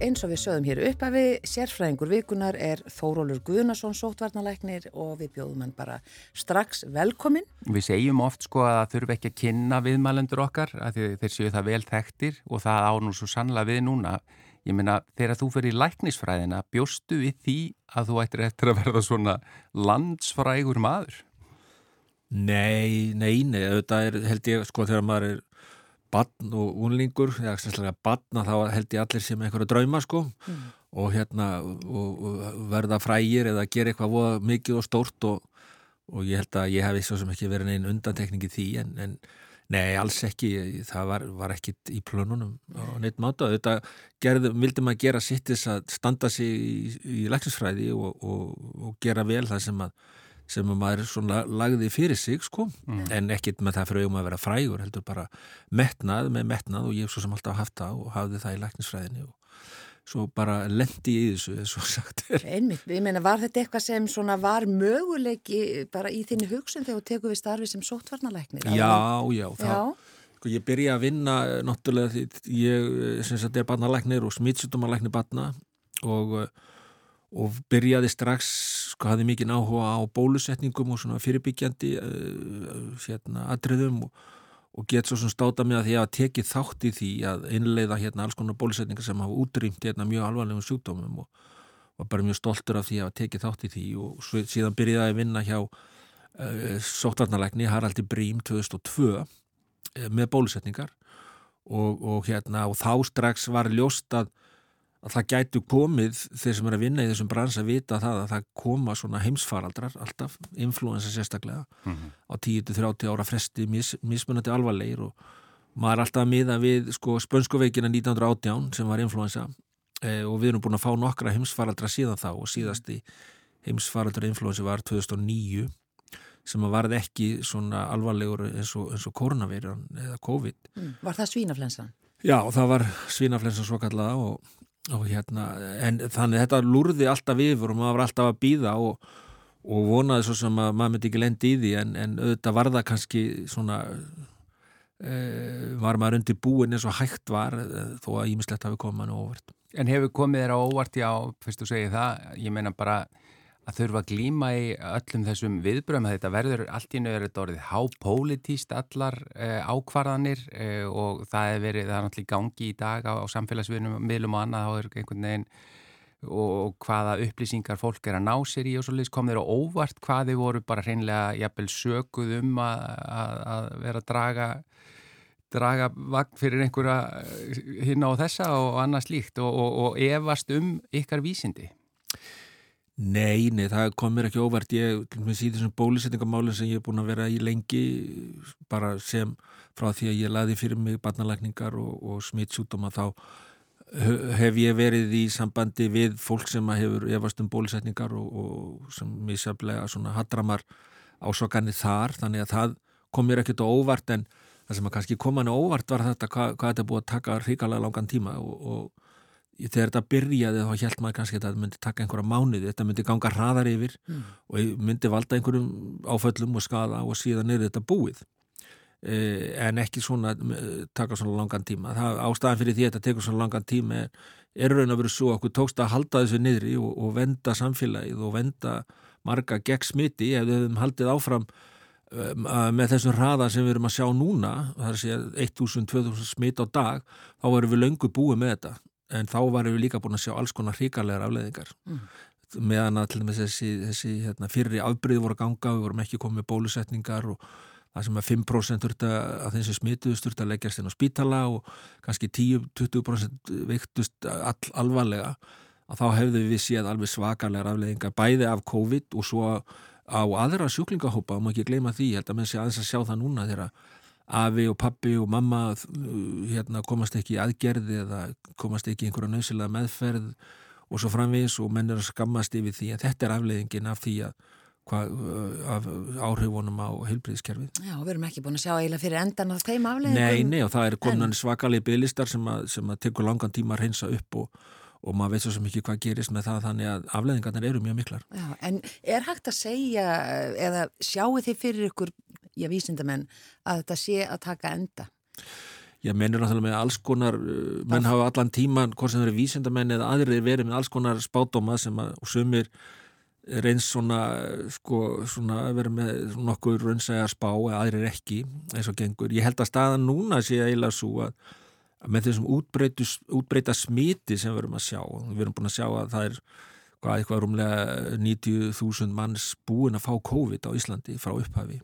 eins og við sögum hér uppafi, sérfræðingur vikunar er Þórólur Guðnason, sótvarnalæknir og við bjóðum hann bara strax velkomin. Við segjum oft sko að það þurfi ekki að kynna viðmælendur okkar, að þeir séu það vel þekktir og það ánum svo sannlega við núna. Ég meina, þegar þú fyrir læknisfræðina, bjóstu við því að þú ættir eftir að verða svona landsfrægur maður? Nei, nei, nei, þetta er held ég sko þegar maður er badn og unlingur, eða sérstaklega badna þá held ég allir sem einhverja drauma sko. Mm. og hérna og, og verða frægir eða gera eitthvað mikið og stórt og, og ég held að ég hef svo sem ekki verið einn undantekning í því en, en nei, alls ekki, það var, var ekkit í plönunum á neitt máta. Þetta gerði, vildi maður gera sittis að standa sig í, í lækningsfræði og, og gera vel það sem að sem maður svona lagði fyrir sig sko, mm. en ekkit með það fyrir auðvitað að vera frægur, heldur bara metnað með metnað og ég svo sem alltaf haft það og hafði það í læknisfræðinni og svo bara lendi í þessu, svo sagt er. Einmitt, ég meina, var þetta eitthvað sem svona var möguleiki bara í þinni hugsun þegar þú tekur við starfi sem sótvarnalæknir? Já, já, það, já. Sko, ég byrja að vinna náttúrulega því ég, sem sagt, er barnalæknir og smitsutumalæknir barna og og byrjaði strax, sko hafði mikið áhuga á bólusetningum og svona fyrirbyggjandi uh, hérna atriðum og, og get svo svona státa með að því að tekið þátt í því að innleiða hérna alls konar bólusetningar sem hafa útrýmt hérna mjög alvarlegum sjúkdómum og var bara mjög stoltur af því að tekið þátt í því og svo, síðan byrjaði að vinna hjá uh, sótvarnalækni Haraldi Brím 2002 uh, með bólusetningar og, og hérna og þá strax var ljóst að að það gætu komið þeir sem er að vinna í þessum brans að vita það að það koma svona heimsfaraldrar alltaf, influensa sérstaklega mm -hmm. á 10-30 ára fresti mis, mismunandi alvarlegir og maður er alltaf að miða við sko spönskuveikina 1918 sem var influensa eh, og við erum búin að fá nokkra heimsfaraldra síðan þá og síðasti heimsfaraldra influensa var 2009 sem að varði ekki svona alvarlegur eins og, og koronavirjan eða COVID. Mm. Var það svínaflensan? Já, það var svínaflensan svo kallaða og og hérna, en þannig þetta lúrði alltaf yfir og maður var alltaf að býða og, og vonaði svo sem að maður myndi ekki lendi í því en, en auðvitað var það kannski svona e, var maður undir búin eins og hægt var e, þó að ímislegt hafi komað nú óvart. En hefur komið þér á óvart, já, fyrst þú segið það, ég meina bara að þurfa að glýma í öllum þessum viðbröðum að þetta verður allt í nöður þetta orðið hápólitíst allar eh, ákvarðanir eh, og það er verið, það er náttúrulega gangi í dag á, á samfélagsviðnum, miðlum og annað einhvern veginn og, og hvaða upplýsingar fólk er að ná sér í og svolítið kom þeir á óvart hvaði voru bara hreinlega jafnvel sökuð um að, að, að vera að draga draga vagn fyrir einhverja hinn á þessa og annað slíkt og, og, og efast um ykkar vísindi Nei, nei, það kom mér ekki óvart. Ég, með síðan þessum bólusetningamálinn sem ég er búin að vera í lengi bara sem frá því að ég laði fyrir mig barnalækningar og, og smittsútuma þá hef ég verið í sambandi við fólk sem hefur efast um bólusetningar og, og sem misjaflega svona hattramar ásokani þar, þannig að það kom mér ekkert óvart en það sem að kannski kom hann óvart var þetta hvað, hvað þetta búið að taka ríkalega langan tíma og, og þegar þetta byrjaði þá held maður kannski að þetta myndi taka einhverja mánuði, þetta myndi ganga hraðar yfir mm. og myndi valda einhverjum áföllum og skada og síðan er þetta búið. E, en ekki svona taka svona langan tíma. Það, ástæðan fyrir því að þetta tekur svona langan tíma er, er raun að vera svo okkur tókst að halda þessu niðri og, og venda samfélagið og venda marga gegn smiti ef við hefum haldið áfram um, með þessum hraða sem við erum að sjá núna það er að segja 1000-2000 smit á dag þá erum við löngu búið með þetta en þá varum við líka búin að sjá alls konar hríkarlegar afleðingar mm. meðan að til dæmis þessi, þessi hérna, fyrri afbríði voru að ganga, við vorum ekki komið bólusetningar og það sem að 5% af þeim sem smituðust þurfti að leggjast inn á spítala og kannski 10-20% veiktust all, alvarlega að þá hefðu við séð alveg svakarlegar afleðingar bæði af COVID og svo á aðra sjúklingahópa, og maður ekki gleyma því, ég held að menn sé aðeins að sjá það núna þegar afi og pappi og mamma hérna, komast ekki í aðgerði eða komast ekki í einhverja nöðsilega meðferð og svo framvís og menn er að skammast yfir því að þetta er afleiðingin af því að hvað, af áhrifunum á heilbríðiskerfið. Já, við erum ekki búin að sjá eiginlega fyrir endan á þeim afleiðingum. Nei, nei og það er komin svakalegi bygglistar sem sem að tekur langan tíma að reynsa upp og og maður veit svo mikið hvað gerist með það þannig að afleðingarnir eru mjög miklar. Já, en er hægt að segja eða sjáu þið fyrir ykkur, já vísindamenn, að þetta sé að taka enda? ég mennir náttúrulega með alls konar uh, menn hafa allan tíman, hvort sem eru vísindamenn eða aðrir verið með alls konar spátdóma sem að, sumir reyns svona, sko, svona verið með nokkuð raunsæga spá eða aðrir ekki, eins og gengur. Ég held að staðan núna sé eiginlega svo að, með þessum útbreyta smiti sem við erum að sjá við erum búin að sjá að það er hvað, eitthvað rúmlega 90.000 manns búin að fá COVID á Íslandi frá upphafi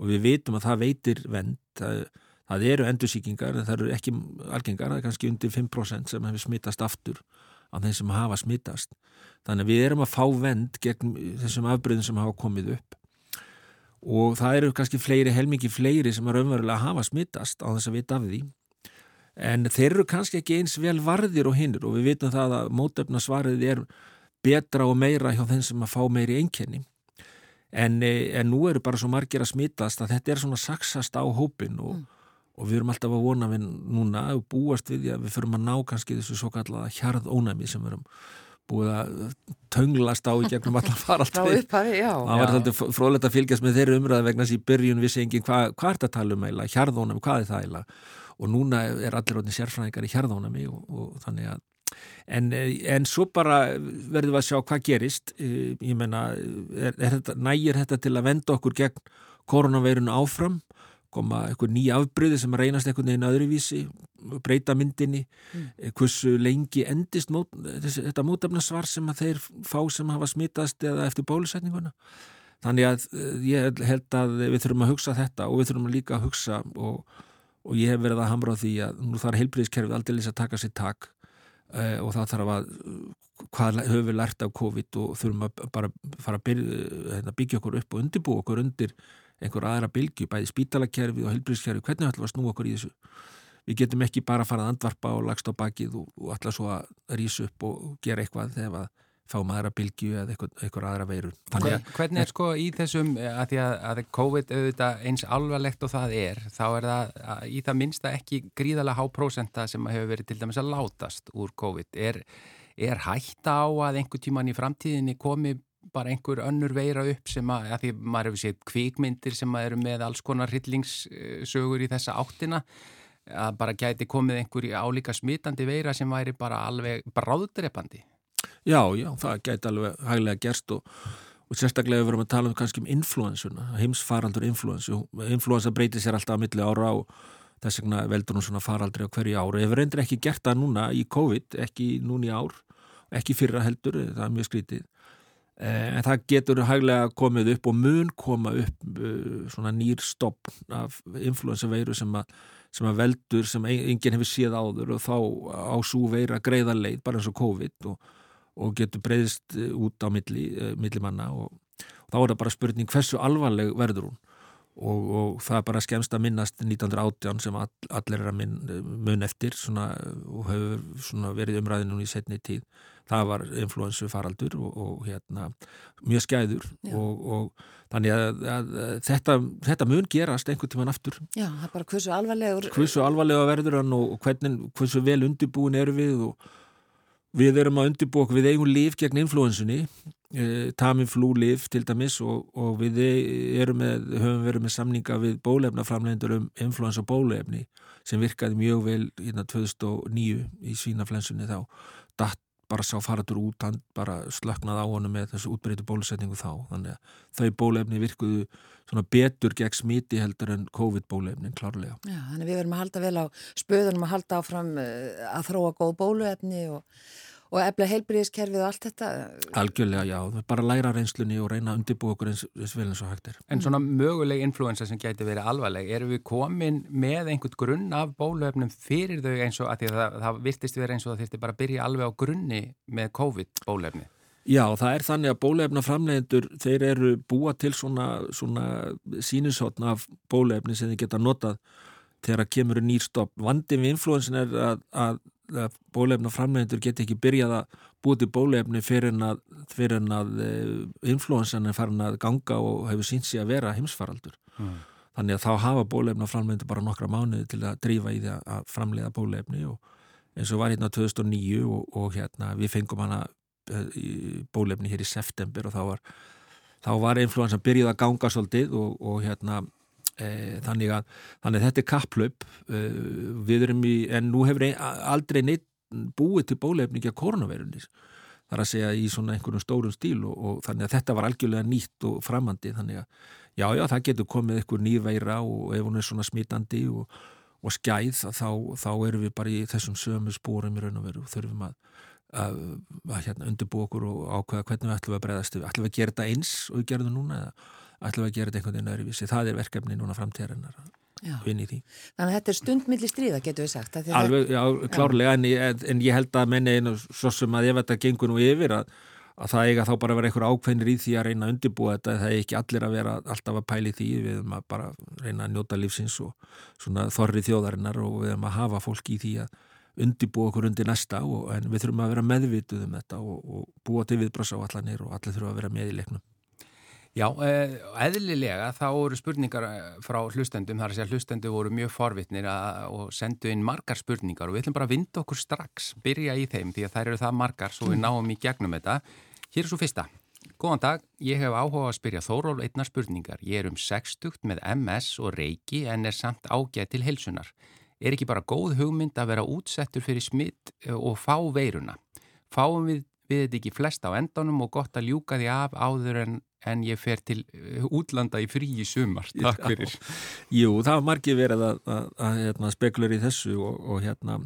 og við veitum að það veitir vend það, það eru endursýkingar en það eru ekki algengar, það er kannski undir 5% sem hefur smittast aftur af þeim sem hafa smittast þannig að við erum að fá vend gegn þessum afbreyðum sem hafa komið upp. Og það eru kannski fleiri, helmingi fleiri sem er umverulega að hafa smittast á þess að vita af því. En þeir eru kannski ekki eins vel varðir og hinnur og við vitum það að mótöfna svarið er betra og meira hjá þeim sem að fá meiri einkenni en, en nú eru bara svo margir að smittast að þetta er svona saksast á hópin og, mm. og við erum alltaf að vona við núna og búast við því að við förum að ná kannski þessu svo kallaða hjarðónami sem við erum búið að tönglast á í gegnum allar faraldri það var alltaf fróðlegt að fylgjast með þeirri umræða vegna þess að í byrjun vissi engin hvað hva er þetta að tala um eila, hjarðónami, hvað er það eila og núna er allir rótni sérfræðingar í hjarðónami og, og þannig að En, en svo bara verðum við að sjá hvað gerist. Eh, ég menna, er, er þetta, nægir þetta til að venda okkur gegn koronaveirun áfram, koma einhver nýja afbröði sem að reynast einhvern veginn öðruvísi, breyta myndinni, mm. Eh, hversu lengi endist mót, þetta mótefnasvar sem að þeir fá sem hafa smittast eða eftir bólusetninguna. Þannig að eh, ég held að við þurfum að hugsa þetta og við þurfum líka að hugsa og, og ég hef verið að hamra á því að nú þarf heilbríðiskerfið aldrei að taka sér takk og það þarf að hvað höfum við lært af COVID og þurfum að bara fara að byggja, hérna, byggja okkur upp og undirbú okkur undir einhver aðra bylgu, bæði spítalakerfi og helbriðskerfi, hvernig ætlum við að snú okkur í þessu? Við getum ekki bara að fara að andvarpa og lagst á bakið og, og alltaf svo að rýsa upp og gera eitthvað þegar fáum aðra bylgju eða eitthvað aðra veirur. Hvern, hvernig er sko í þessum, að því að, að COVID auðvitað eins alvarlegt og það er, þá er það að, í það minnsta ekki gríðalega háprósenta sem hefur verið til dæmis að látast úr COVID. Er, er hætta á að einhver tíman í framtíðinni komi bara einhver önnur veira upp sem að, að því maður hefur séð kvíkmyndir sem eru með alls konar hryllingssögur í þessa áttina, að bara gæti komið einhver álíka smitandi veira sem væri bara alveg bráðdrepandi. Já, já, það gæti alveg hæglega gerst og, og sérstaklega við verum að tala um kannski um influensuna, heimsfaraldur influensu. Influensa breytir sér alltaf að milli ára og þess vegna veldur hún svona faraldri á hverju ára. Ef við reyndir ekki gert það núna í COVID, ekki núni ár, ekki fyrra heldur, það er mjög skrítið. Eh, en það getur hæglega komið upp og mun koma upp uh, svona nýr stopp af influensa veiru sem að sem að veldur sem enginn hefur séð áður og þá á svo veira greiða leið bara eins og COVID og og getur breyðist eh, út á milli, eh, milli manna og, og þá er það bara spurning hversu alvarleg verður hún. Og, og það er bara skemst að minnast 1918 sem all, allir er að minn, mun eftir svona, og hefur verið umræðinu í setni tíð. Það var influensu faraldur og, og hérna, mjög skæður og þannig að, að þetta, þetta mun gerast einhvern tíman aftur. Já, það er bara hversu alvarlegur hversu alvarlega verður hann og hvernig, hversu vel undirbúin eru við og Við erum að undirbúa við eigum líf gegn influensunni, eh, Tamiflu líf til dæmis og, og við e, með, höfum verið með samninga við bólefnaframlendur um influensa bólefni sem virkaði mjög vel hérna 2009 í svínaflensunni þá. Datt bara sá faratur út, hann bara slöknaði á honum með þessu útbreytu bólusetningu þá. Þannig að þau bólefni virkuðu svona betur gegn smiti heldur en COVID-bólefnin klárlega. Já, þannig við verum að halda vel á spöðunum að halda áfram eh, að þróa góð bóluefni og og efla heilbríðiskerfið og allt þetta? Algjörlega, já. Bara læra reynslunni og reyna að undirbúa okkur eins, eins vel eins og hægt er. En svona möguleg influensa sem gæti verið alvarleg, erum við komin með einhvern grunn af bólöfnum fyrir þau eins og að því að það, það virtist verið eins og það þurfti bara að byrja alveg á grunni með COVID-bólöfni? Já, það er þannig að bólefna framlegendur, þeir eru búa til svona, svona sínusotna af bólefni sem þeir geta notað þegar að kemur nýrstopp. Vandin við influensin er að, að að bólefna framlegendur geti ekki byrjað að búið til bólefni fyrir en að, að eh, influensan er farin að ganga og hefur sínt sig að vera heimsfaraldur. Mm. Þannig að þá hafa bólefna framlegendur bara nokkra mánuði til að drífa í því að framlega bólefni og eins og var hérna 2009 og, og hérna við fengum hana eh, bólefni hér í september og þá var, þá var influensan byrjuð að ganga svolítið og, og hérna e, þannig, að, þannig að þetta er kapplaup. E, við erum í, en nú hefur aldrei neitt búið til bólefningi af koronaveirunni þar að segja í svona einhverjum stórum stíl og, og þannig að þetta var algjörlega nýtt og framandi. Þannig að já já það getur komið einhver nýrveira og ef hún er svona smitandi og, og skæð þá, þá erum við bara í þessum sömu spórum í raun og veru og þurfum að, að, að hérna, undirbú okkur og ákveða hvernig við ætlum að breyðast ætlum við að gera þetta eins og við gerum þetta núna eða ætlum við að gera þetta einhvern veginn öðruvísi það er verkefni núna framtíðarinnar vinn í því. Þannig að þetta er stundmilli stríða, getur við sagt. Alveg, já, klárlega, en en ég held að menni einu svo sem að ef þetta gengur nú yfir að, að það eiga þá bara að vera einhver ákveðnir í því að reyna að undirbúa þetta, það er ekki allir að vera alltaf að pæli því, við erum að bara reyna að njóta lífsins og svona þorri þjóðarinnar og við erum að hafa fólk í því að undirbúa okkur undir næsta og, en við þurfum að vera meðvituð um þetta og, og búa til viðbrásáallanir og allir þurfum að vera með í leiknum. Já, eh, eðlilega þá eru spurningar eh, frá hlustendum, þar að segja hlustendu voru mjög forvitnir og sendu inn margar spurningar og við ætlum bara að vinda okkur strax, byrja í þeim því að þær eru það margar svo við mm. náum í gegnum þetta. Hér er svo fyrsta. Góðan dag, ég hef áhuga að spyrja Þóról einna spurningar. Ég er um 60 með MS og reiki en er samt ágæð til helsunar. Er ekki bara góð hugmynd að vera útsettur fyrir smitt eh, og fá veiruna? Fáum við við þetta ekki flest á endanum og gott að ljúka því af áður en, en ég fer til uh, útlanda í frí í sumar. Takk fyrir. Jú, það var margir verið að, að, að hérna, spekulur í þessu og, og hérna,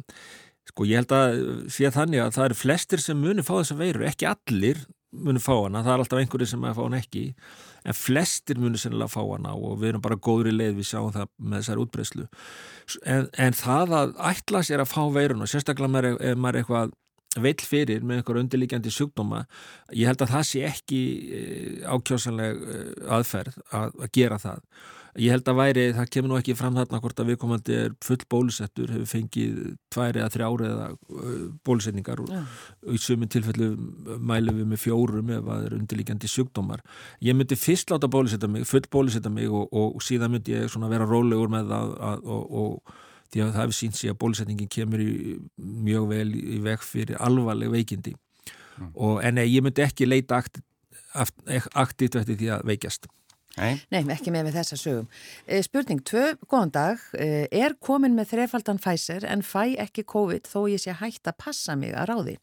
sko ég held að sé þannig að það eru flestir sem muni fá þessa veirur, ekki allir muni fá hana, það er alltaf einhverju sem að fá hana ekki, en flestir muni sennilega fá hana og við erum bara góðri leið við sjáum það með þessar útbreyslu en, en það að ætla sér að fá veiruna, sérstaklega ef maður er eitthvað veil fyrir með einhver undirlíkjandi sjúkdóma ég held að það sé ekki eh, ákjósanleg eh, aðferð að, að gera það ég held að væri, það kemur nú ekki fram þarna hvort að viðkomandi er full bólusettur hefur fengið tværi eða þrjári eða eh, bólusetningar og ja. í sumin tilfellu mælum við með fjórum ef það er undirlíkjandi sjúkdómar ég myndi fyrst láta bólusetta mig, full bólusetta mig og, og síðan myndi ég vera rólegur með það og, og því að það hefur sínt sig að bólusetningin kemur í, mjög vel í veg fyrir alvarleg veikindi mm. og en ég myndi ekki leita aktivt eftir því að veikjast Nei. Nei, ekki með með þessa sögum. Eh, spurning 2, góðan dag, eh, er komin með þrefaldan Pfizer en fæ ekki COVID þó ég sé hægt að passa mig að ráði.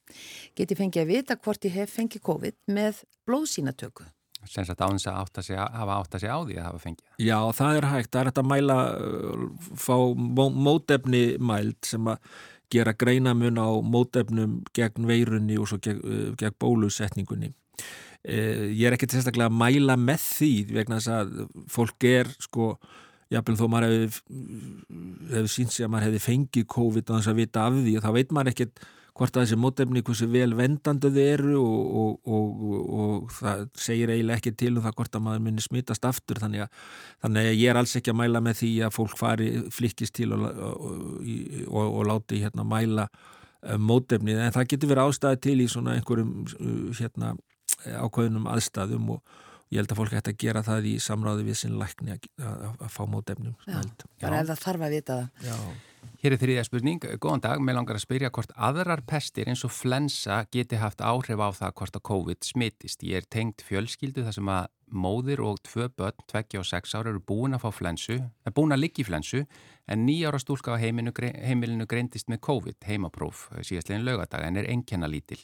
Geti fengið að vita hvort ég hef fengið COVID með blóðsínatöku? Sem sagt áðins að átta sig, hafa átt að sig á því að hafa fengið. Já, það er hægt. Það er hægt að mæla, fá mótefni mæld sem að gera greinamun á mótefnum gegn veirunni og svo gegn, gegn bólusetningunni. Eh, ég er ekki tilstaklega að mæla með því vegna þess að fólk er sko, jáfnveg þó maður hefur hef sínt sig að maður hefði fengið COVID og þess að vita af því og þá veit maður ekkert hvort að þessi mótefni hversu vel vendanduð eru og, og, og, og það segir eiginlega ekki til um það hvort að maður myndir smittast aftur. Þannig að, þannig að ég er alls ekki að mæla með því að fólk fari flikkist til og láti hérna mæla uh, mótefni en það getur verið ástæði til í svona einhverjum uh, hérna ákveðnum aðstæðum og ég held að fólk ætti að gera það í samráði við sinn lækni að, að, að fá mótefnum Já, bara ef það þarf að vita það. Já Hér er þriðja spurning. Góðan dag, mér langar að spyrja hvort aðrar pestir eins og flensa geti haft áhrif á það hvort að COVID smittist. Ég er tengt fjölskyldu þar sem að móðir og tvö börn, tveggja og sex ára, eru búin að fá flensu, er búin að liggi flensu, en nýjára stúlka á heiminu, heimilinu greindist með COVID, heimapróf, síðastlegin lögadag, en er enkenna lítil.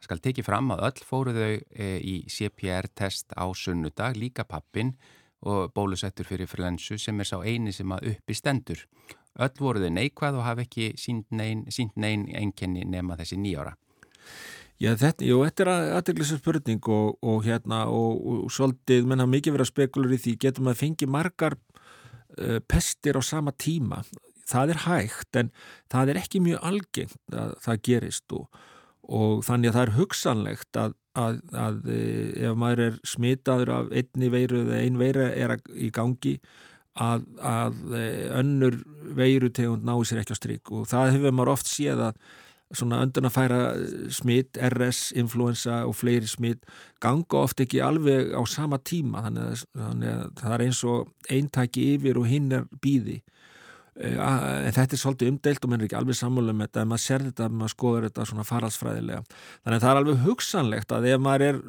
Það skal tekið fram að öll fóruðu e, í CPR-test á sunnudag, líka pappin og bólusettur fyrir flensu sem er sá eini sem að uppi stendur. Öll voru þau neikvæð og hafi ekki sínt neyn, neyn enkenni nema þessi nýjára. Já, þetta, jú, þetta er aðdeglisar spurning og, og hérna og, og svolítið, menn hafa mikið verið að spekulur í því getum að fengi margar uh, pestir á sama tíma. Það er hægt en það er ekki mjög algengt að það gerist og, og þannig að það er hugsanlegt að, að, að eh, ef maður er smitaður af einni veiru eða ein veira er í gangi að, að eh, önnur veirutegund náu sér ekki á stryk og það hefur maður oft séð að svona öndun að færa smitt, RS, influensa og fleiri smitt ganga oft ekki alveg á sama tíma. Þannig að, þannig að það er eins og eintæki yfir og hinn er býði en þetta er svolítið umdeilt og mér er ekki alveg sammála með þetta en maður ser þetta, maður skoður þetta svona faraldsfræðilega. Þannig að það er alveg hugsanlegt að ef maður er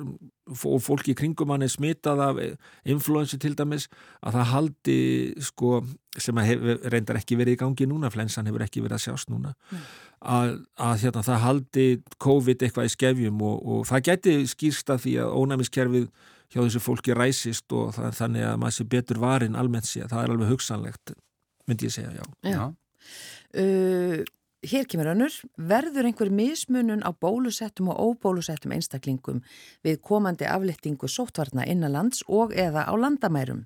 og fólki í kringum hann er smitað af influensu til dæmis að það haldi sko sem hef, reyndar ekki verið í gangi núna flensan hefur ekki verið að sjást núna mm. að, að hérna, það haldi COVID eitthvað í skefjum og, og það geti skýrsta því að ónæmiskerfið hjá þessu fólki ræsist og það, þannig að maður sé betur varin almennt sé það er alveg hugsanlegt myndi ég segja, já. já. Uh, hér kemur önnur, verður einhver mismunun á bólusettum og óbólusettum einstaklingum við komandi aflettingu sóttvarna innanlands og eða á landamærum?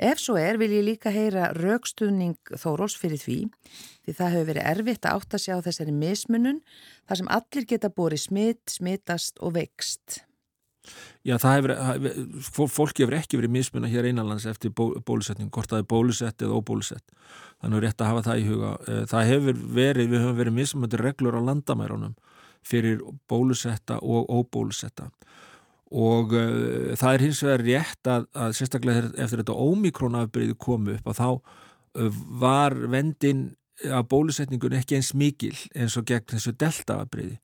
Ef svo er vil ég líka heyra raukstuðning Þóróls fyrir því því það hefur verið erfitt að átta sig á þessari mismunun þar sem allir geta búið smitt, smittast og vext. Já, það hefur, fólki hefur ekki verið mismunna hér einanlands eftir bó, bólusetning, hvort það er bólusett eða óbólusett. Þannig er rétt að hafa það í huga. Eh, það hefur verið, við höfum verið mismunandi reglur á landamærunum fyrir bólusetta og óbólusetta og uh, það er hins vegar rétt að, að sérstaklega eftir þetta ómikrónafbyrði komu upp að þá uh, var vendin að bólusetningun ekki eins mikil eins og gegn þessu deltaafbyrði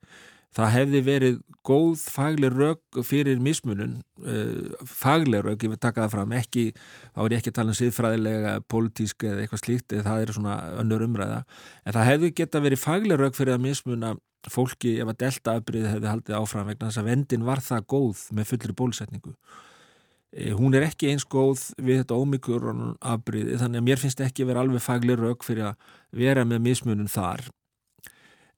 það hefði verið góð fagleg rauk fyrir mismunun uh, fagleg rauk, ég vil taka það fram ekki, þá er ég ekki að tala um siðfræðilega politísk eða eitthvað slíkt eða það er svona önnur umræða, en það hefði geta verið fagleg rauk fyrir að mismuna fólki ef að delta afbríði hefði haldið áfram vegna þess að vendin var það góð með fullri bólusetningu. Uh, hún er ekki eins góð við þetta afbríði, þannig að mér finnst ekki verið alveg fagleg rauk fyrir að vera með mismunun þar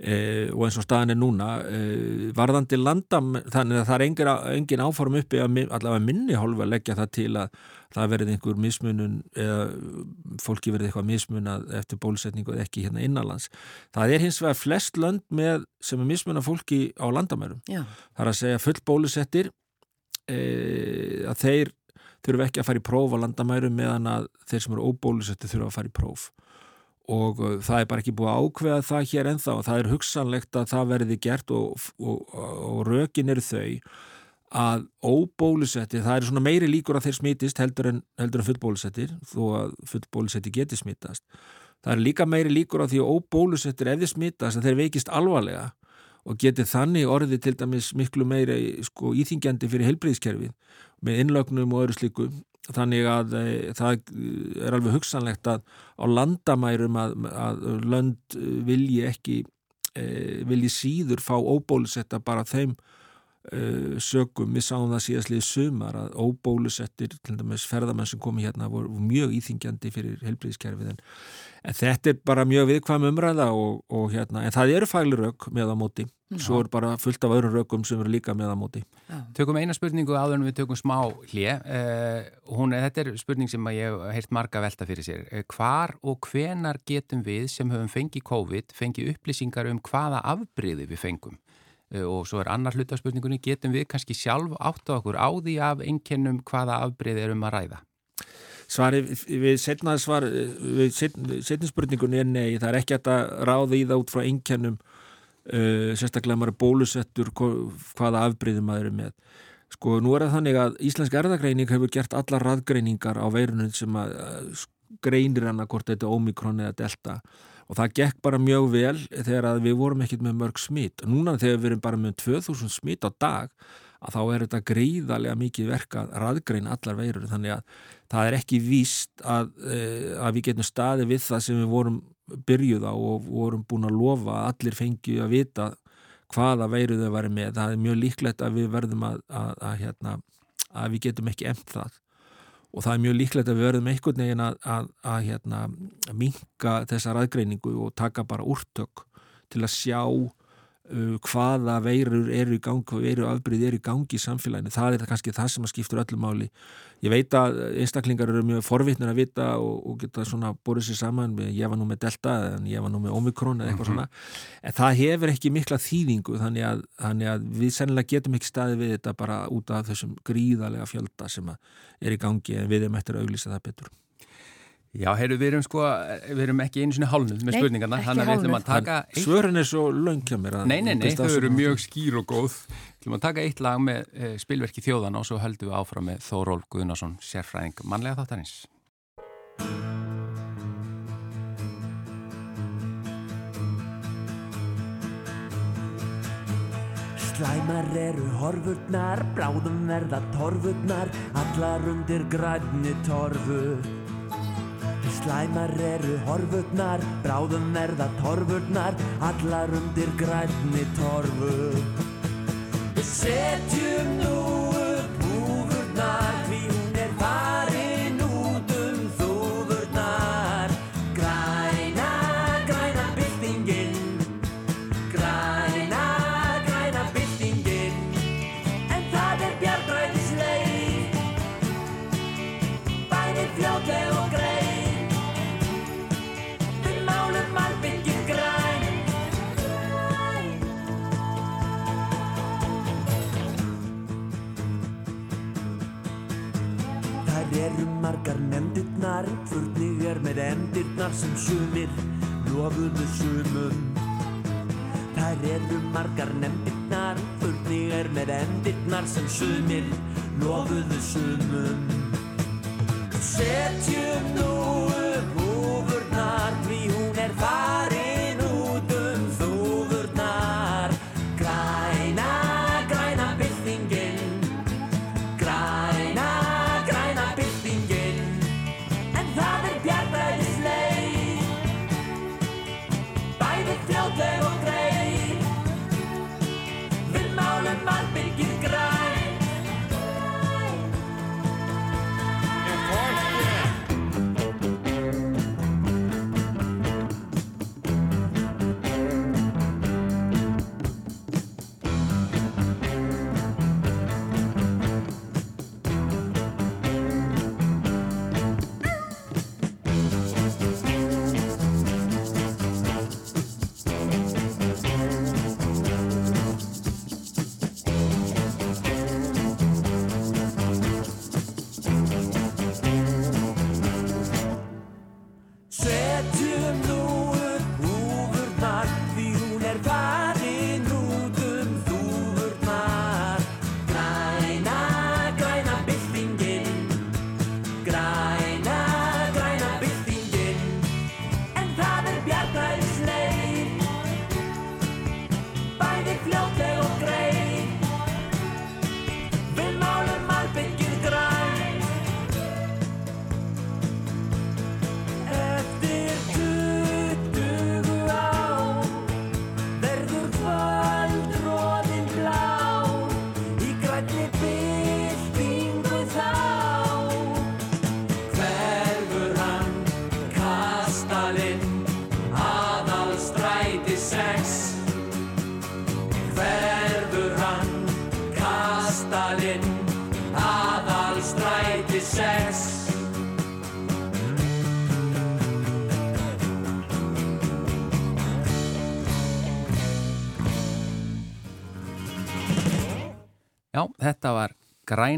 E, og eins og staðin er núna e, varðandi landam þannig að það er engin, engin áform uppi að allavega minni hálfa að leggja það til að það verði einhver mismunun eða fólki verði eitthvað mismunað eftir bólusetningu eða ekki hérna innanlands. Það er hins vegar flest lönd með sem er mismunað fólki á landamærum. Já. það er að segja full bólusettir e, að þeir þurfu ekki að fara í próf á landamærum meðan að þeir sem eru óbólusetti þurfu að fara í próf og uh, það er bara ekki búið að ákveða það hér enþá og það er hugsanlegt að það verði gert og, og, og rökin eru þau að óbólusetti, það er svona meiri líkur að þeir smitist heldur en, heldur en fullbólusettir þó að fullbólusetti geti smitast. Það er líka meiri líkur að því að óbólusettir ef þeir smitast að þeir veikist alvarlega og geti þannig orðið til dæmis miklu meiri sko, íþingjandi fyrir helbriðskerfið með innlögnum og öðru slíku þannig að e, það er alveg hugsanlegt að á landamærum að, að lönd vilji ekki e, vilji síður fá óbólusetta bara þeim e, sögum, við sáum það síðastlið sumar að óbólusettir til dæmis ferðamenn sem komi hérna voru mjög íþingjandi fyrir helbriðiskerfið en, en þetta er bara mjög viðkvæm umræða og, og hérna, en það eru fælirög með á móti. Svo er bara fullt af öðrum rökum sem eru líka með á móti. Já. Tökum eina spurningu áður en við tökum smá hlje uh, hún, þetta er spurning sem ég hef heilt marga velta fyrir sér. Uh, hvar og hvenar getum við sem höfum fengið COVID fengið upplýsingar um hvaða afbríði við fengum? uh, og svo er annar hlut af spurningunni getum við kannski sjálf átt á okkur á því af einkennum hvaða afbríði erum að ræða? Svari við setnaði svar við setni spurningunni er nei það er ekki að ráða í það út frá einkennum uh, sérstaklega maður er bólusettur hvaða afbreyðum maður er með. Sko nú er það þannig að Íslensk erðagreining hefur gert alla raðgreiningar á veirunum sem að greinir hann að hvort þetta er ómikrón eða delta. og það gekk bara mjög vel þegar við vorum ekkert með mörg smít núna þegar við erum bara með 2000 smít á dag að þá er þetta gríðarlega mikið verka að raðgrein allar veirur. Þannig að það er ekki víst að, uh, að við getum staði við það sem við vorum byrjuð á og vorum búin að lofa að allir fengi að vita hvaða veiru þau væri með. Það er mjög líklegt að við verðum að, að, að, hérna, við getum ekki emt það og það er mjög líklegt að við verðum einhvern veginn að hérna, minka þessa ræðgreiningu og taka bara úrtök til að sjá hvaða veirur eru í gangi veirur afbríð eru í gangi í samfélaginu. Það er kannski það sem að skiptur öllum máli. Ég veit að einstaklingar eru mjög forvittnir að vita og, og geta svona borðið sér saman, ég var nú með delta en ég var nú með omikron eða eitthvað mm -hmm. svona. En það hefur ekki mikla þýðingu þannig að, þannig að við sennilega getum ekki staði við þetta bara út af þessum gríðarlega fjölda sem er í gangi en við erum eftir að auglýsa það betur Já, heyrðu, við erum sko, eh, við erum ekki einu sinni hálnum með spurningarna, þannig að við ætlum að taka eitt... Svörun er svo löngja mér að... Nei, nei, nei, þau eru mjög skýr og góð. Við ætlum að taka eitt lag með e, spilverki þjóðan og svo höldum við áfram með Þóról Guðnarsson, sérfræðing mannlega þáttarins. Slæmar eru horfurnar, bráðum verða torfurnar, allar undir grænni torfur. Slæmar eru horfurnar, bráðum verða torfurnar, allar undir grænni torfu. Við setjum nú upp húfurnar, eru margar nefndirnar, furnig er með endirnar sem sumir lofuðu sumum. Þær eru margar nefndirnar, furnig er með endirnar sem sumir lofuðu sumum. Setjum nú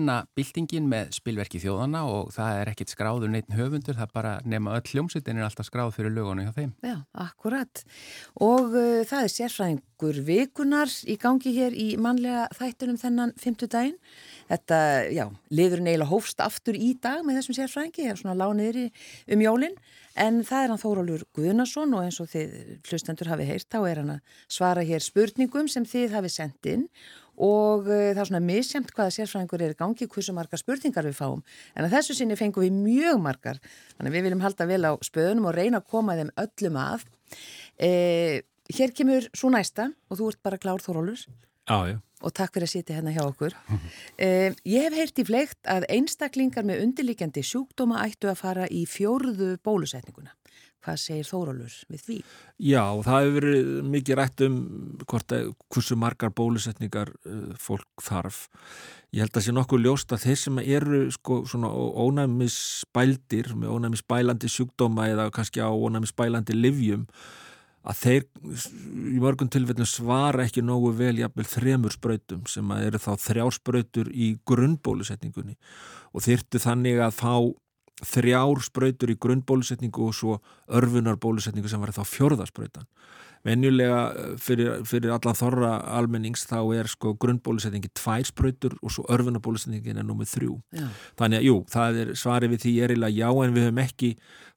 græna byltingin með spilverki þjóðana og það er ekkit skráður neitt höfundur, það bara nema öll hljómsveitin er alltaf skráð fyrir lögunum hjá þeim. Já, akkurat. Og uh, það er sérfræðingur vikunar í gangi hér í mannlega þættunum þennan fymtudaginn. Þetta, já, liðurinn eiginlega hófst aftur í dag með þessum sérfræðingi, ég hef svona lániðri um jólinn, en það er hann Þórólur Guðnason og eins og þið hlustendur hafi heyrt, þá er hann að svara hér spurningum sem þið hafi sendt inn og uh, það er svona misjæmt hvaða sérfræðingur er í gangi, hversu margar spurningar við fáum, en að þessu sinni fengum við mjög margar, þannig við viljum halda vel á spöðunum og reyna að koma þeim öllum að. Eh, hér kemur svo næsta og þú ert bara klár já. og takk fyrir að sitja hérna hjá okkur. Eh, ég hef heyrt í fleikt að einstaklingar með undirlikjandi sjúkdóma ættu að fara í fjórðu bólusetninguna. Hvað segir Þórólur við því? Já, það hefur verið mikið rætt um hvort að, hversu margar bólusetningar uh, fólk þarf. Ég held að sé nokkuð ljóst að þeir sem eru sko, svona ónæmis spældir, með ónæmis spælandi sjúkdóma eða kannski á ónæmis spælandi livjum, að þeir í mörgum tilfellum svara ekki nógu vel jafnvel þremur sprautum sem að eru þá þrjár sprautur í grunnbólusetningunni og þyrtu þannig að fá þrjár sprautur í grunnbólusetningu og svo örfunar bólusetningu sem var þá fjörðasprautan venjulega eh, fyrir, fyrir allan þorra almennings þá er sko grunnbólusetningi tvær spröytur og svo örfunabólusetningin er nummið þrjú. Já. Þannig að jú, það er svarið við því er eiginlega já en við höfum ekki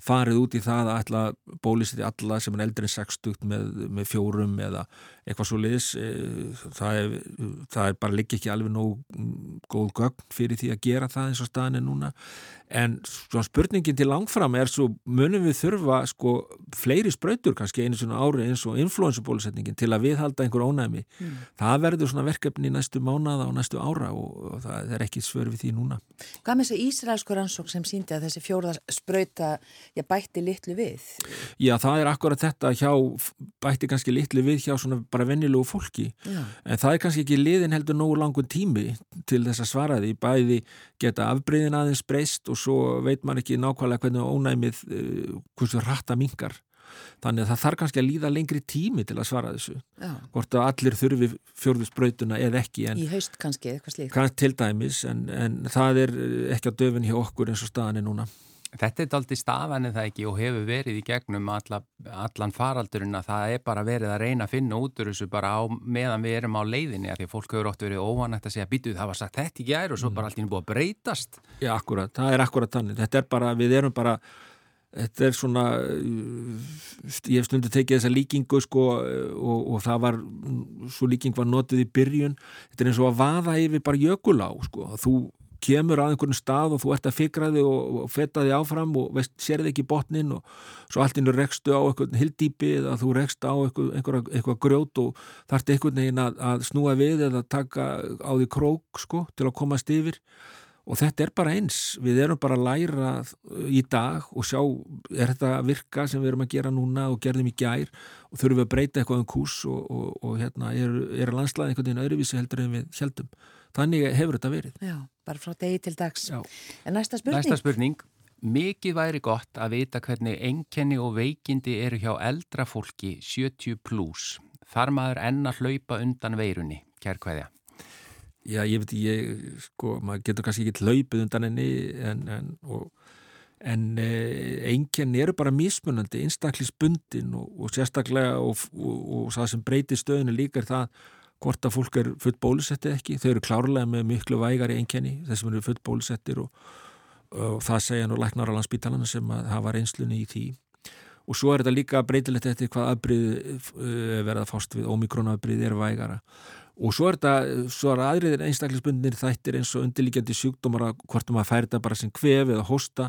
farið út í það að ætla bólusetni alla sem er eldri en 60 með, með fjórum eða eitthvað svo liðis. Eh, það er, það er bara líka ekki alveg nóg góð gögn fyrir því að gera það eins og staðin er núna en spurningin til langfram er svo munum við þurfa sko fleiri spröytur kannski einu svona ári eins og influensabólusetningin til að viðhalda einhver ónæmi mm. það verður svona verkefni næstu mánada og næstu ára og, og það er ekki svör við því núna Hvað með þessi Ísraelskur ansók sem síndi að þessi fjóða spröyta bætti litlu við? Já það er akkurat þetta hjá bætti kannski litlu við hjá svona bara vennilugu fólki. Já. en það er kannski ekki liðin heldur nógu langun tími til þess að svara því. Bæði geta afbreyðin aðeins breyst og svo veit maður ekki nákvæmlega hvernig ónæmið uh, hversu rætta mingar þannig að það þarf kannski að líða lengri tími til að svara þessu. Já. hvort að allir þurfi fjörðusbrautuna eða ekki í haust kannski, eitthvað slíkt. til dæmis en, en það er ekki að döfin hjá okkur eins og staðan er núna Þetta er aldrei stafan en það ekki og hefur verið í gegnum alla, allan faraldurinn að það er bara verið að reyna að finna út úr þessu bara á, meðan við erum á leiðinni að því að fólk hefur ótt verið óvanægt að segja býtuð það var sagt þetta í gæri og svo mm. bara allt ín búið að breytast. Já, akkurat, það er akkurat þannig. Þetta er bara, við erum bara, þetta er svona, ég hef stundu tekið þessa líkingu sko og, og það var, svo líking var notið í byrjun, þetta er eins og að vaða yfir bara jökulá sko, þú kemur að einhvern stað og þú ert að fikra þig og, fetta þig áfram og veist, sér þig ekki botnin og svo allt innur rekstu á einhvern hildýpi eða þú rekst á einhver, einhver grjót og þarf einhvern veginn að, að snúa við eða taka á því krók sko til að komast yfir. Og þetta er bara eins, við erum bara að læra í dag og sjá er þetta virka sem við erum að gera núna og gerðum í gær og þurfum við að breyta eitthvað um kús og, og, og hérna er, er landslaði einhvern veginn öðruvísi heldur en við heldum Þannig hefur þetta verið. Já, bara frá degi til dags. Já. En næsta spurning? Næsta spurning. Mikið væri gott að vita hvernig enkenni og veikindi eru hjá eldra fólki 70 pluss. Þar maður enna hlaupa undan veirunni, kærkvæðja. Já, ég veit, ég, sko, maður getur kannski ekki hlaupið undan henni en, en, en eh, enkenni eru bara mismunandi, einstaklisbundin og, og sérstaklega og, og, og það sem breytir stöðinu líka er það hvort að fólk er full bólusettið ekki. Þau eru klárlega með miklu vægar í einkenni þessum eru full bólusettir og, og það segja nú læknar á landsbítalanum sem að hafa reynslunni í því. Og svo er þetta líka breytilegt eftir hvað afbrið eh, verða fást við. Omikronafbrið er vægara og svo er þetta, svo er aðriðir einstaklisbundinir þættir eins og undirlíkjandi sjúkdómar að hvort maður færi þetta bara sem kvef eða hosta,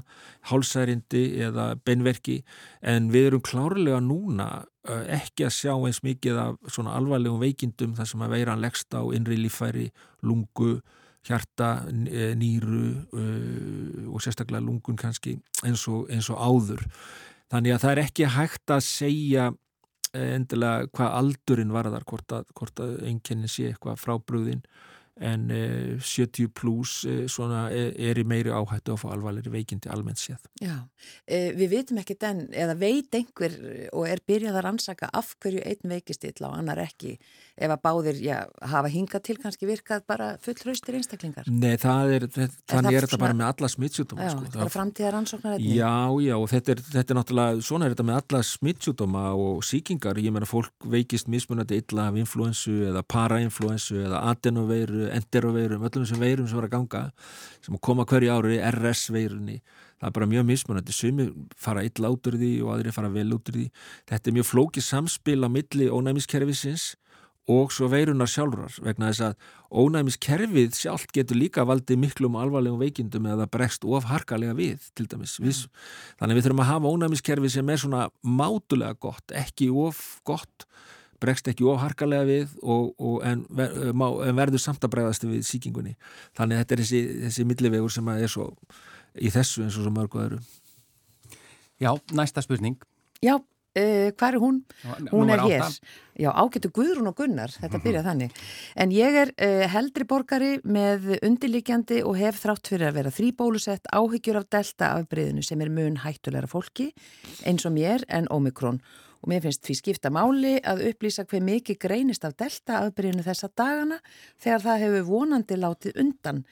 hálsærindi eða beinverki en við erum klárlega núna ekki að sjá eins mikið af svona alvarlegum veikindum þar sem að veira leggst á innri lífæri, lungu, hjarta, e, nýru og sérstaklega lungun kannski eins og, eins og áður. Þannig að það er ekki hægt að segja endilega hvað aldurinn varðar hvort að, að einkennin sé eitthvað frábrúðin en eh, 70 pluss eh, er, er í meiri áhættu að fá alvarleiri veikindi almennt séð. Já, eh, við vitum ekki den, eða veit einhver og er byrjað að rannsaka af hverju einn veikist illa og annar ekki ef að báðir já, hafa hingað til kannski virkað bara fullraustir einstaklingar? Nei, það er, það, er þannig er þetta bara með alla smittsjúdóma. Já, sko. þetta er framtíðar rannsóknar einnig. Já, já, og þetta er, þetta er náttúrulega, svona er þetta með alla smittsjúdóma og síkingar, ég meina fólk veikist mismunandi illa af influensu eða parainfluensu eða adenoveiru enteroveirum, öllum þessum veirum sem var að ganga sem koma hverju ári, RS-veirunni það er bara mjög mismunandi. Sumi fara illa út úr því og aðri fara vel út úr því. Þetta er mjög flókið samspil á milli ónæmiskerfisins og svo veirunar sjálfrar vegna þess að ónæmiskerfið sjálft getur líka valdið miklum alvarlegum veikindum eða bregst of harkalega við til dæmis. Mm. þannig við þurfum að hafa ónæmiskerfið sem er svona mátulega gott, ekki of gott bregst ekki ofharkalega við og, og en, ver, má, en verður samt að bregðast við síkingunni. Þannig að þetta er þessi, þessi millivegur sem er svo í þessu eins og svo mörgu öðru. Já, næsta spurning. Já, uh, hvað er hún? Hún er hér. Já, ágættu Guðrún og Gunnar, þetta byrjað mm -hmm. þannig. En ég er uh, heldri borgari með undirlikjandi og hef þrátt fyrir að vera þrýbólusett áhyggjur af delta afbreyðinu sem er mun hættulegra fólki eins og mér en Omikron og mér finnst því skipta máli að upplýsa hver mikið greinist af delta afbríðinu þessa dagana þegar það hefur vonandi látið undan.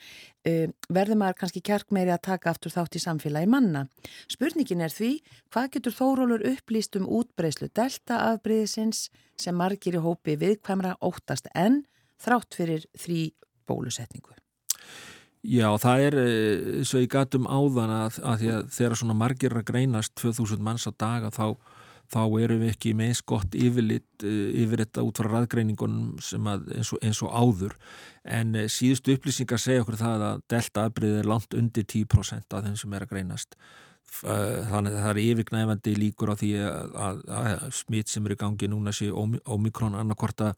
Verður maður kannski kjark meiri að taka aftur þátt í samfélagi manna. Spurningin er því, hvað getur Þórólur upplýst um útbreyslu delta afbríðisins sem margir í hópi viðkvæmra óttast en þrátt fyrir þrý bólusetningu? Já, það er svo í gatum áðan að, að, að þegar svona margir að greinast 2000 manns á daga þá þá erum við ekki með skott yfirlit eh, yfir þetta út frá raðgreiningunum eins og, eins og áður. En eh, síðustu upplýsingar segja okkur það að delta afbreyð er langt undir 10% af þeim sem er að greinast. Eh, þannig að það er yfirgnæfandi líkur á því að, að, að smitt sem er í gangi núna sé Omikron annarkorta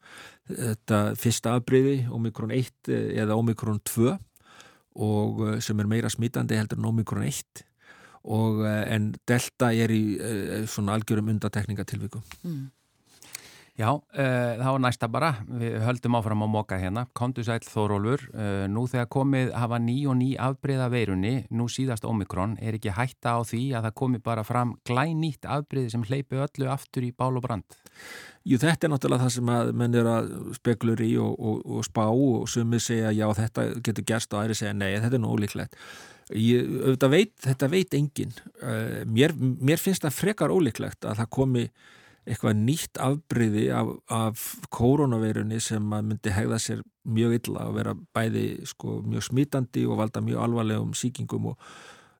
þetta fyrsta afbreyði Omikron 1 eða Omikron 2 og sem er meira smittandi heldur en Omikron 1 og, eh, en delta er í uh, svona algjörum undatekningatilvíku mm. Já, uh, þá er næsta bara. Við höldum áfram á móka hérna. Kondu sæl Þórólfur, uh, nú þegar komið hafa ný og ný afbreyða veirunni nú síðast Omikron, er ekki hætta á því að það komi bara fram glænýtt afbreyði sem hleypi öllu aftur í bál og brand? Jú, þetta er náttúrulega það sem að menn er að spekulur í og, og, og spá og sumið segja já, þetta getur gerst og aðri segja nei, þetta er nú ólíklegt Ég, veit, þetta veit engin uh, mér, mér finnst það frekar ólíklegt að það komi eitthvað nýtt afbríði af, af koronaveirunni sem myndi hegða sér mjög illa og vera bæði sko, mjög smítandi og valda mjög alvarlegum síkingum og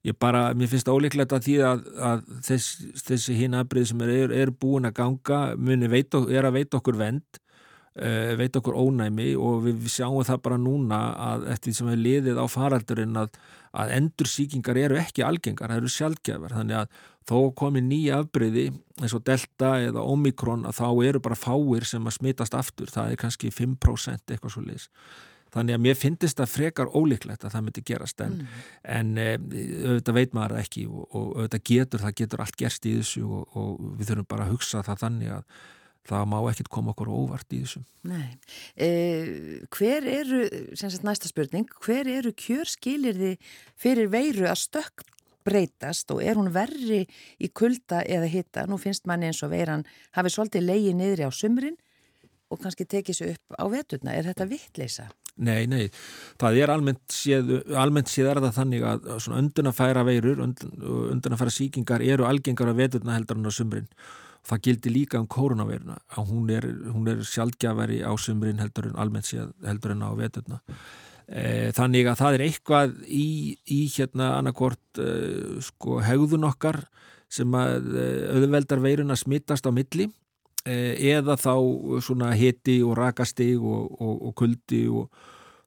ég bara, mér finnst það ólíklegt að því að, að þess, þessi hinn afbríði sem er, er búin að ganga muni veit, er að veita okkur vend veit okkur ónæmi og við, sjáum það bara núna að eftir því sem við liðið á faraldurinn að, að endursýkingar eru ekki algengar, það eru sjálfgefar þannig að þó komi nýja afbreyði eins og delta eða omikron að þá eru bara fáir sem að smitast aftur, það er kannski 5% eitthvað svo leiðis Þannig að mér finnist það frekar ólíklegt að það myndi gerast en, mm. en e, auðvitað veit maður ekki og, og auðvitað getur, það getur allt gerst í þessu og, og við þurfum bara að hugsa það þannig að það má ekkert koma okkur óvart í þessu. Nei. Eh, hver eru, sem sagt næsta spurning, hver eru kjörskilirði fyrir veiru að stökk breytast og er hún verri í kulda eða hitta? Nú finnst manni eins og veiran hafi svolítið leiði niðri á sumrin og kannski tekið sér upp á veturna. Er þetta vittleisa? Nei, nei, það er almennt séð, almennt séð er það þannig að svona undunafæra veirur, undunafæra síkingar eru algengar á veturna heldur en á sumrin það gildi líka um koronaviruna að hún er, er sjálfgjafari á sumrin heldur en almennt séð heldur en á veturna. E, þannig að það er eitthvað í, í hérna annarkort e, sko hegðun okkar sem að e, auðveldar veiruna smittast á milli e, eða þá svona hiti og rakastig og, og, og kuldi og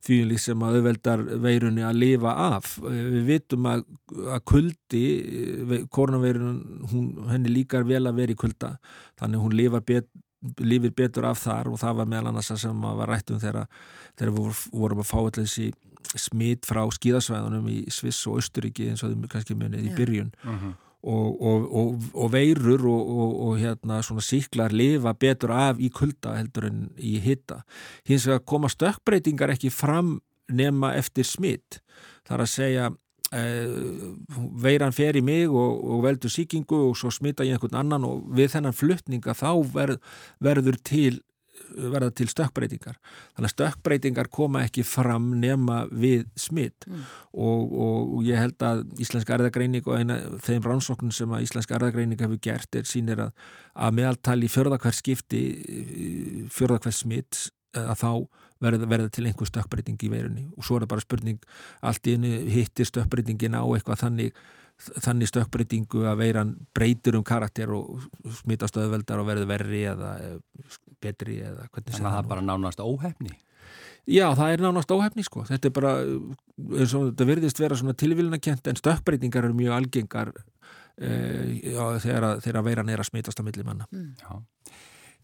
því sem að auðveldar veirunni að lifa af. Við vitum að, að kuldi, koronaveirun, henni líkar vel að vera í kulda, þannig hún lifar bet, lifir betur af þar og það var meðal annars að sem að var rætt um þegar, þegar við vorum að fá allir þessi smitt frá skíðasvæðunum í Sviss og Östuríki eins og þau kannski munið í byrjun. Uh mhm. -huh og, og, og veirur og hérna svona síklar lifa betur af í kulda heldur en í hitta. Hins vegar koma stökkbreytingar ekki fram nema eftir smitt. Það er að segja eh, veiran fer í mig og, og veldur síkingu og svo smita ég einhvern annan og við þennan fluttninga þá verð, verður til verða til stökkbreytingar. Þannig að stökkbreytingar koma ekki fram nema við smitt mm. og, og ég held að Íslensk erðagreining og eina þeim rannsóknum sem að Íslensk erðagreining hefur gert er sínir að, að meðaltali fjörðakvært skipti fjörðakvært smitt að þá verða, verða til einhver stökkbreyting í veirunni. Og svo er það bara spurning allt í hennu hittir stökkbreytingin á eitthvað þannig þannig stökkbreytingu að veiran breytur um karakter og smitast öðveldar og verður verri eða betri eða hvernig Þannig að það er bara nánast óhefni? Já, það er nánast óhefni sko. Þetta er bara, eins og þetta verðist vera svona tilvílunarkent en stökkbreytingar eru mjög algengar eh, já, þegar, þegar veiran er að smitast á millimanna mm. Já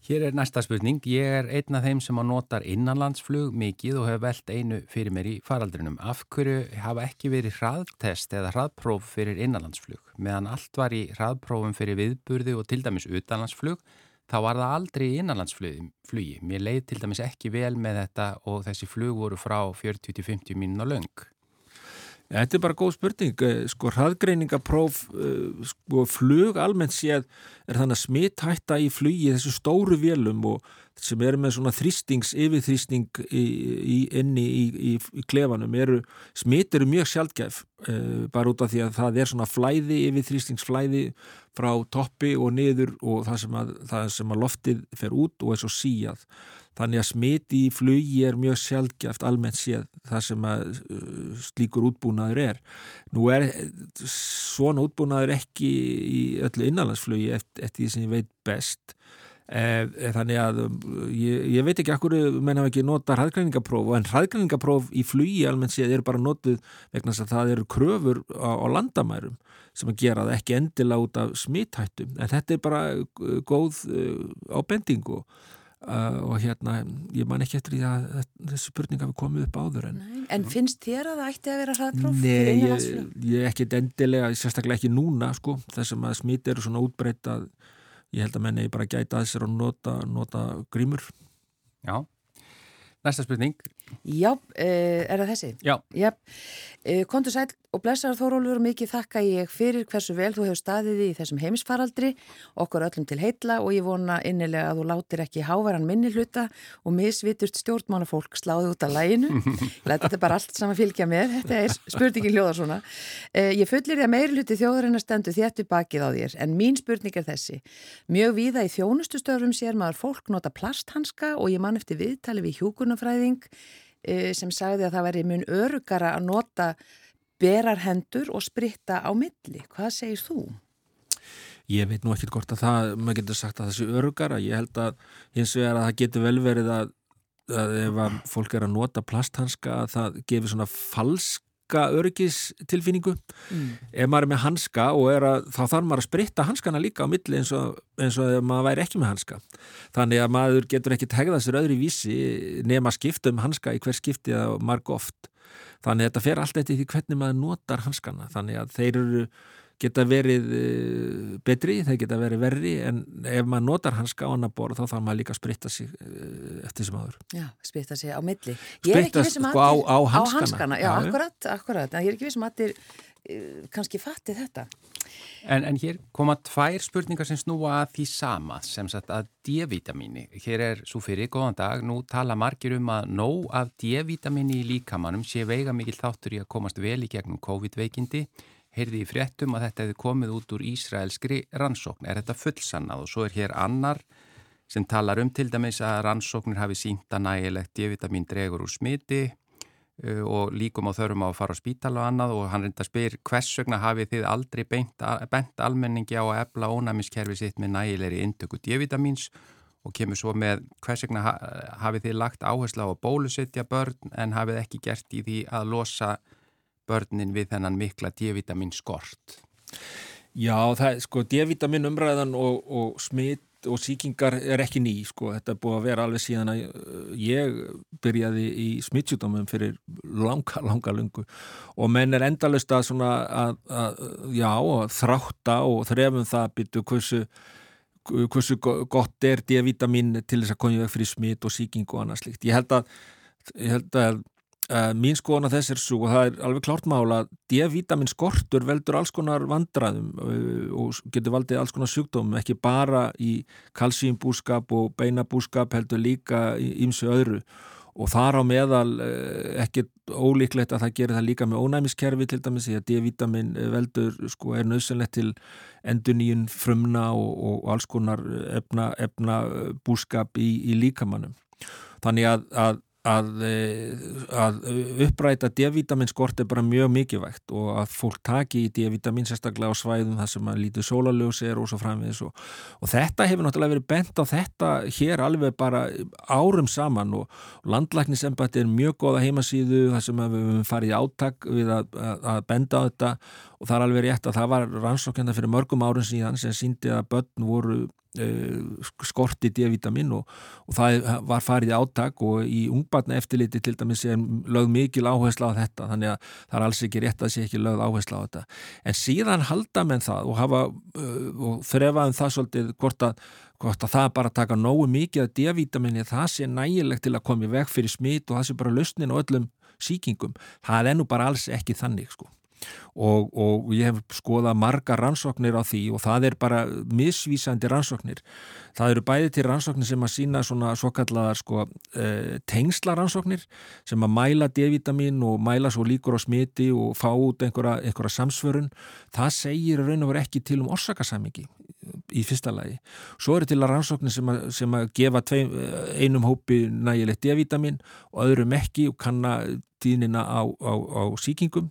Hér er næsta spurning. Ég er einn af þeim sem á notar innanlandsflug mikið og hefur velt einu fyrir mér í faraldrinum. Af hverju hafa ekki verið hraðtest eða hraðpróf fyrir innanlandsflug? Meðan allt var í hraðprófum fyrir viðburði og til dæmis utanlandsflug, þá var það aldrei í innanlandsflugi. Mér leið til dæmis ekki vel með þetta og þessi flug voru frá 40-50 mínuna löng. Þetta er bara góð spurning, eh, sko hraðgreiningapróf, eh, sko flug almennt séð er þannig að smithætta í flugi þessu stóru vélum og sem eru með svona þrýstings, yfirþrýsting í, í, inni í, í, klefanum eru, smitt eru mjög sjálfgæf uh, bara út af því að það er svona flæði, yfirþrýstingsflæði frá toppi og niður og það sem að, það sem að loftið fer út og er svo síjað Þannig að smiti í flugi er mjög sjálfgeft almennt séð það sem uh, slíkur útbúnaður er. Nú er svona útbúnaður ekki í öllu innanlandsflugi eftir, eftir því sem ég veit best. Eh, þannig að um, ég, ég veit ekki akkur menn hafa ekki nota hraðgræningapróf en hraðgræningapróf í flugi almennt séð er bara notuð vegna að það eru kröfur á, á landamærum sem að gera það ekki endilega út af smithættum en þetta er bara góð uh, ábending og Uh, og hérna, ég man ekki eftir því að þessu spurninga við komum upp áður en, Nei, en finnst þér að það ætti að vera hraðpróf? Nei, ég, ég ekki endilega, sérstaklega ekki núna sko, þessum að smít eru svona útbreytt að ég held að menna ég bara gæta að þessar og nota, nota grímur. Já, næsta spurning Já, uh, er það þessi? Já, Já. Uh, Kontur sæl og blessaður Þórólfur, mikið þakka ég fyrir hversu vel þú hefur staðið í þessum heimisfaraldri, okkur öllum til heitla og ég vona innilega að þú látir ekki hávaran minni hluta og misvitust stjórnmánafólk sláði út af læginu. Þetta bara allt saman fylgja með, þetta er spurningin hljóðar svona. Uh, ég fullir því að meiri hluti þjóðarinnar stendu þéttu bakið á þér, en mín spurning er þessi. Mjög víða í þjónustustöfum sér maður fólk nota plasthanska og ég man eftir viðtali við hjúkunafræðing sem sagði að það væri mun örugara að nota berar hendur og spritta á milli. Hvað segir þú? Ég veit nú ekkert hvort að það, maður getur sagt að það sé örugara. Ég held að hins vegar að það getur vel verið að, að ef að fólk er að nota plasthanska að það gefur svona falsk öryggistilfinningu. Mm. ef maður er með hanska og er að þá þarf maður að spritta hanskana líka á milli eins og, eins og ef maður væri ekki með hanska. Þannig að maður getur ekki tegðað sér öðru vísi nema skipta um hanska í hver skipti eða marg oft þannig að þetta fer alltaf eftir því hvernig maður notar hanskana. Þannig að þeir eru geta verið eh, betri, þeir geta verið verri en ef maður notar hanska á annar borð þá þarf maður líka að spritta sig eh, eftir sem aður. Já, spritta sig á milli. Spritta sig sko á, á hanskana. Á hanskana, já, já, akkurat, akkurat en ég er ekki vissum að allir uh, kannski fatti þetta. En, en hér koma tvær spurningar sem snúa að því sama, sem sagt að D-vitamíni. Hér er svo fyrir, góðan dag, nú tala margir um að nóg af D-vitamíni í líkamannum sé veiga mikil þáttur í að komast vel í gegnum COVID-veikindi heyrði í fréttum að þetta hefði komið út úr Ísraelskri rannsókn. Er þetta fullsannað? Og svo er hér annar sem talar um til dæmis að rannsóknir hafi sínt að nægilegt D-vitamin dregur úr smiti uh, og líkum á þörfum á að fara á spítala og annað. Og hann reynda spyr hvers vegna hafið þið aldrei bent, bent almenningi á að ebla ónæmiskerfi sitt með nægilegri indöku D-vitamins og kemur svo með hvers vegna hafið þið lagt áherslu á að bólusetja börn en hafið ekki gert í því að losa börnin við þennan mikla D-vitamin skort? Já, það sko D-vitamin umræðan og, og smitt og síkingar er ekki ný sko, þetta er búið að vera alveg síðan að uh, ég byrjaði í smittsjúdómum fyrir langa, langa lungu og menn er endalust að að, að já, að þrátta og þrefum það byttu hversu hversu gott er D-vitamin til þess að í veg fyrir smitt og síking og annað slikt. Ég held að, ég held að mín skoðan að þess er svo og það er alveg klárt mála að D-vitamin skortur veldur alls konar vandraðum uh, og getur valdið alls konar sjúkdómum ekki bara í kalsíumbúskap og beinabúskap heldur líka í ymsu öðru. Og þar á meðal uh, ekki ólíklegt að það gerir það líka með ónæmiskerfi til dæmis því að D-vitamin veldur sko er nöðsynlegt til endur nýjun frumna og, og alls konar efna, efna búskap í, í líkamannum þannig að, að að, eh, að uppræta D-vitamin skort er bara mjög mikilvægt og að fólk taki í D-vitamin sérstaklega á svæðum þar sem að lítið sólalös er og svo framvegis og, og þetta hefur náttúrulega verið bent á þetta hér alveg bara árum saman og landlæknisembati er mjög góða heimasíðu þar sem við höfum farið áttak við að, að, að benda á þetta og það er alveg rétt að það var rannsókjanda fyrir mörgum árum síðan sem síndi að börn voru skorti D-vitamin og, og það var farið áttak og í ungbarna eftirliti til dæmis er lögð mikil áhersla á þetta þannig að það er alls ekki rétt að sé ekki lögð áhersla á þetta en síðan halda menn það og hafa uh, og þrefaðum það svolítið hvort að, hvort að það bara taka nógu mikið að D-vitaminni það sé nægilegt til að koma í veg fyrir smít og það sé bara lausnin og öllum síkingum. Það er nú bara alls ekki þannig sko. Og, og ég hef skoðað marga rannsóknir á því og það er bara misvísandi rannsóknir. Það eru bæði til rannsóknir sem að sína svona svo kallar sko e, tengsla rannsóknir sem að mæla D-vitamin og mæla svo líkur á smiti og fá út einhverja, einhverja samsvörun. Það segir raun og veru ekki til um orsakasamingi í fyrsta lagi. Svo eru til að rannsóknir sem að, sem að gefa tveim, einum hópi nægilegt D-vitamin og öðrum ekki og kanna dýnina á, á, á síkingum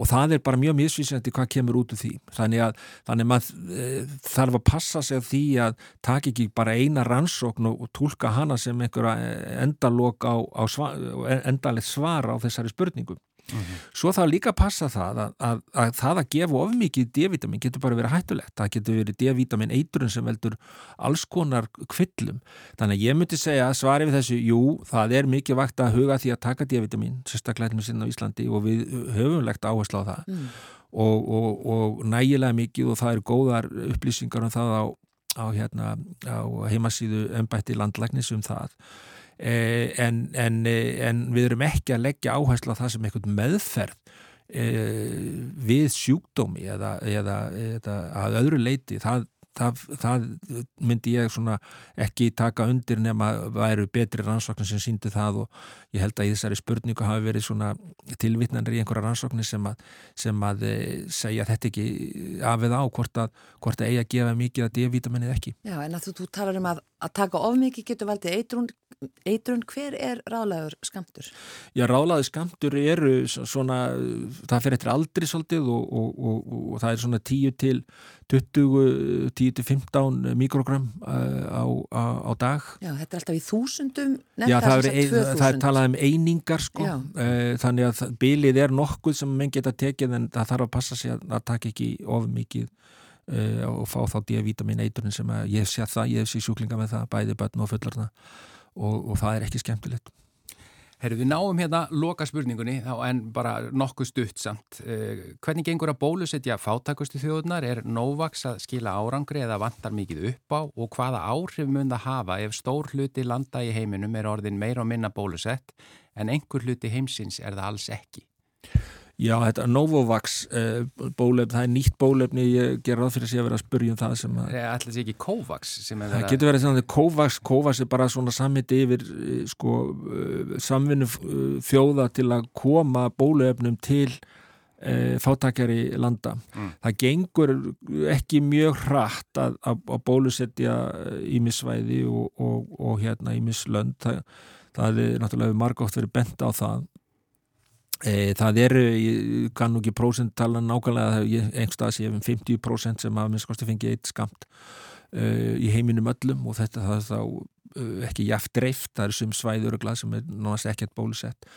og það er bara mjög misvísandi hvað kemur út úr því. Þannig að þannig maður e, þarf að passa sig því að taka ekki bara eina rannsókn og, og tólka hana sem einhverja endalók á, á svar, endalegt svar á þessari spurningum Mm -hmm. Svo þá líka passa það að, að, að það að gefa of mikið D-vitamin getur bara verið hættulegt. Það getur verið D-vitamin eiturinn sem veldur alls konar kvillum. Þannig að ég myndi segja að svari við þessu, jú, það er mikið vakt að huga því að taka D-vitamin, sérstaklega hérna sinna á Íslandi og við höfum legt áherslu á það mm. og, og, og nægilega mikið og það eru góðar upplýsingar um það á, á, hérna, á heimasíðu ennbætti landlæknis um það en, en, eh, en við erum ekki að leggja áherslu á það sem eitthvað meðferð eh, við sjúkdómi eða, eða, eða að öðru leiti það, það, það myndi ég ekki taka undir nema væru betri rannsóknir sem síndi það og ég held að í þessari spurningu hafi verið tilvittnanir í einhverja rannsóknir sem að, sem að segja þetta ekki af eða á hvort að, hvort að eigi að gefa mikið að D-vitaminnið ekki. Já en að þú, þú talar um að, að taka of mikið getur valdið eitrún eitrun, hver er ráðlægur skamtur? Já, ráðlægur skamtur eru svona, það fyrir eftir aldri svolítið og, og, og, og það er svona 10 til 20, 10 til 15 mikrogram uh, á, á, á dag. Já, þetta er alltaf í þúsundum Já, það er, ein, það er talað um einingar sko, uh, þannig að bilið er nokkuð sem menn geta tekið en það þarf að passa sig að það takk ekki of mikið uh, og fá þá D-vitamin eiturinn sem að ég sé það, ég sé sjúklinga með það, bæði börn og fullarna og, og það er ekki skemmtilegt. Herru, við náum hérna loka spurningunni en bara nokkuð stutt samt. Eh, hvernig gengur að bólusetja fátakustu þjóðunar? Er Novaks að skila árangri eða vantar mikið upp á og hvaða áhrif mun það hafa ef stór hluti landa í heiminum er orðin meira og minna bólusett en einhver hluti heimsins er það alls ekki? Já, þetta Novovax uh, bólefn, það er nýtt bólefni, ég ger ráð fyrir að sé að vera að spurja um það sem að... Það er alltaf ekki Kovax sem er það... Það getur verið svona Kovax, Kovax er bara svona samviti yfir eh, sko uh, samvinnu þjóða til að koma bólefnum til uh, fátakjari landa. Mm. Það gengur ekki mjög hratt að, að, að bólusetja ímissvæði og, og, og hérna ímisslönd. Það, það er náttúrulega margótt verið bent á það það eru, ég kann nú ekki prósenttala nákvæmlega, einhverstað sé um 50% sem að minnskosti fengi eitt skamt uh, í heiminum öllum og þetta það er þá uh, ekki jæft dreift, það eru sum svæður og glað sem er náttúrulega ekkert bólusett.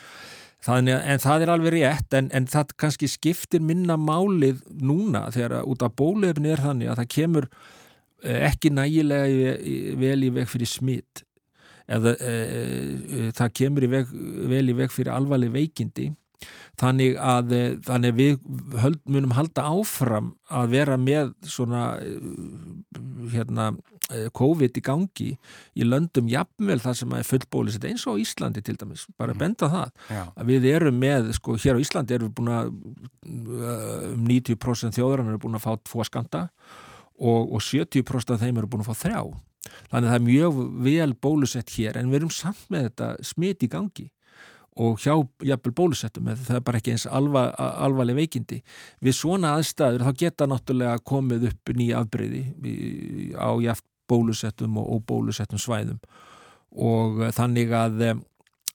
Þannig, en það er alveg rétt en, en það kannski skiptir minna málið núna þegar að út af bólefni er þannig að það kemur ekki nægilega vel í veg fyrir smitt eða það kemur í veg, vel í veg fyrir alvarleg veikindi þannig að, eh, þannig að við höld, munum halda áfram að vera með svona eh, hérna eh, COVID í gangi í löndum jafnvel það sem er fullbólisett eins og Íslandi til dæmis, bara mm. benda það Já. að við erum með, sko hér á Íslandi erum við búin að um 90% þjóðrann eru búin að fá tvo skanda og, og 70% af þeim eru búin að fá þrjá þannig að það er mjög vel bólusett hér en við erum samt með þetta smit í gangi og hjá jafnvel bólusettum það er bara ekki eins alva, alvarleg veikindi. Við svona aðstæður þá geta náttúrulega komið upp nýja afbreyði á jafn bólusettum og óbólusettum svæðum. Og þannig að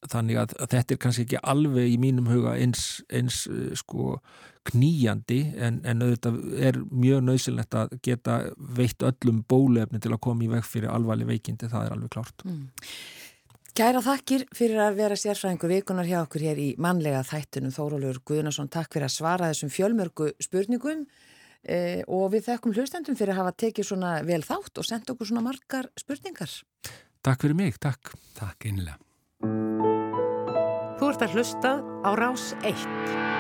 þannig að þetta er kannski ekki alveg í mínum huga eins, eins sko kníjandi en, en auðvitað er mjög nöðsilegt að geta veitt öllum bólefni til að koma í veg fyrir alvarleg veikindi, það er alveg klárt. Mm. Kæra þakkir fyrir að vera sérfræðingur vikunar hjá okkur hér í manlega þættunum Þórólur Guðnarsson, takk fyrir að svara þessum fjölmörgu spurningum eh, og við þekkum hlustendum fyrir að hafa tekið svona vel þátt og sendt okkur svona margar spurningar. Takk fyrir mig, takk. Takk einlega. Þú ert að hlusta á Rás 1.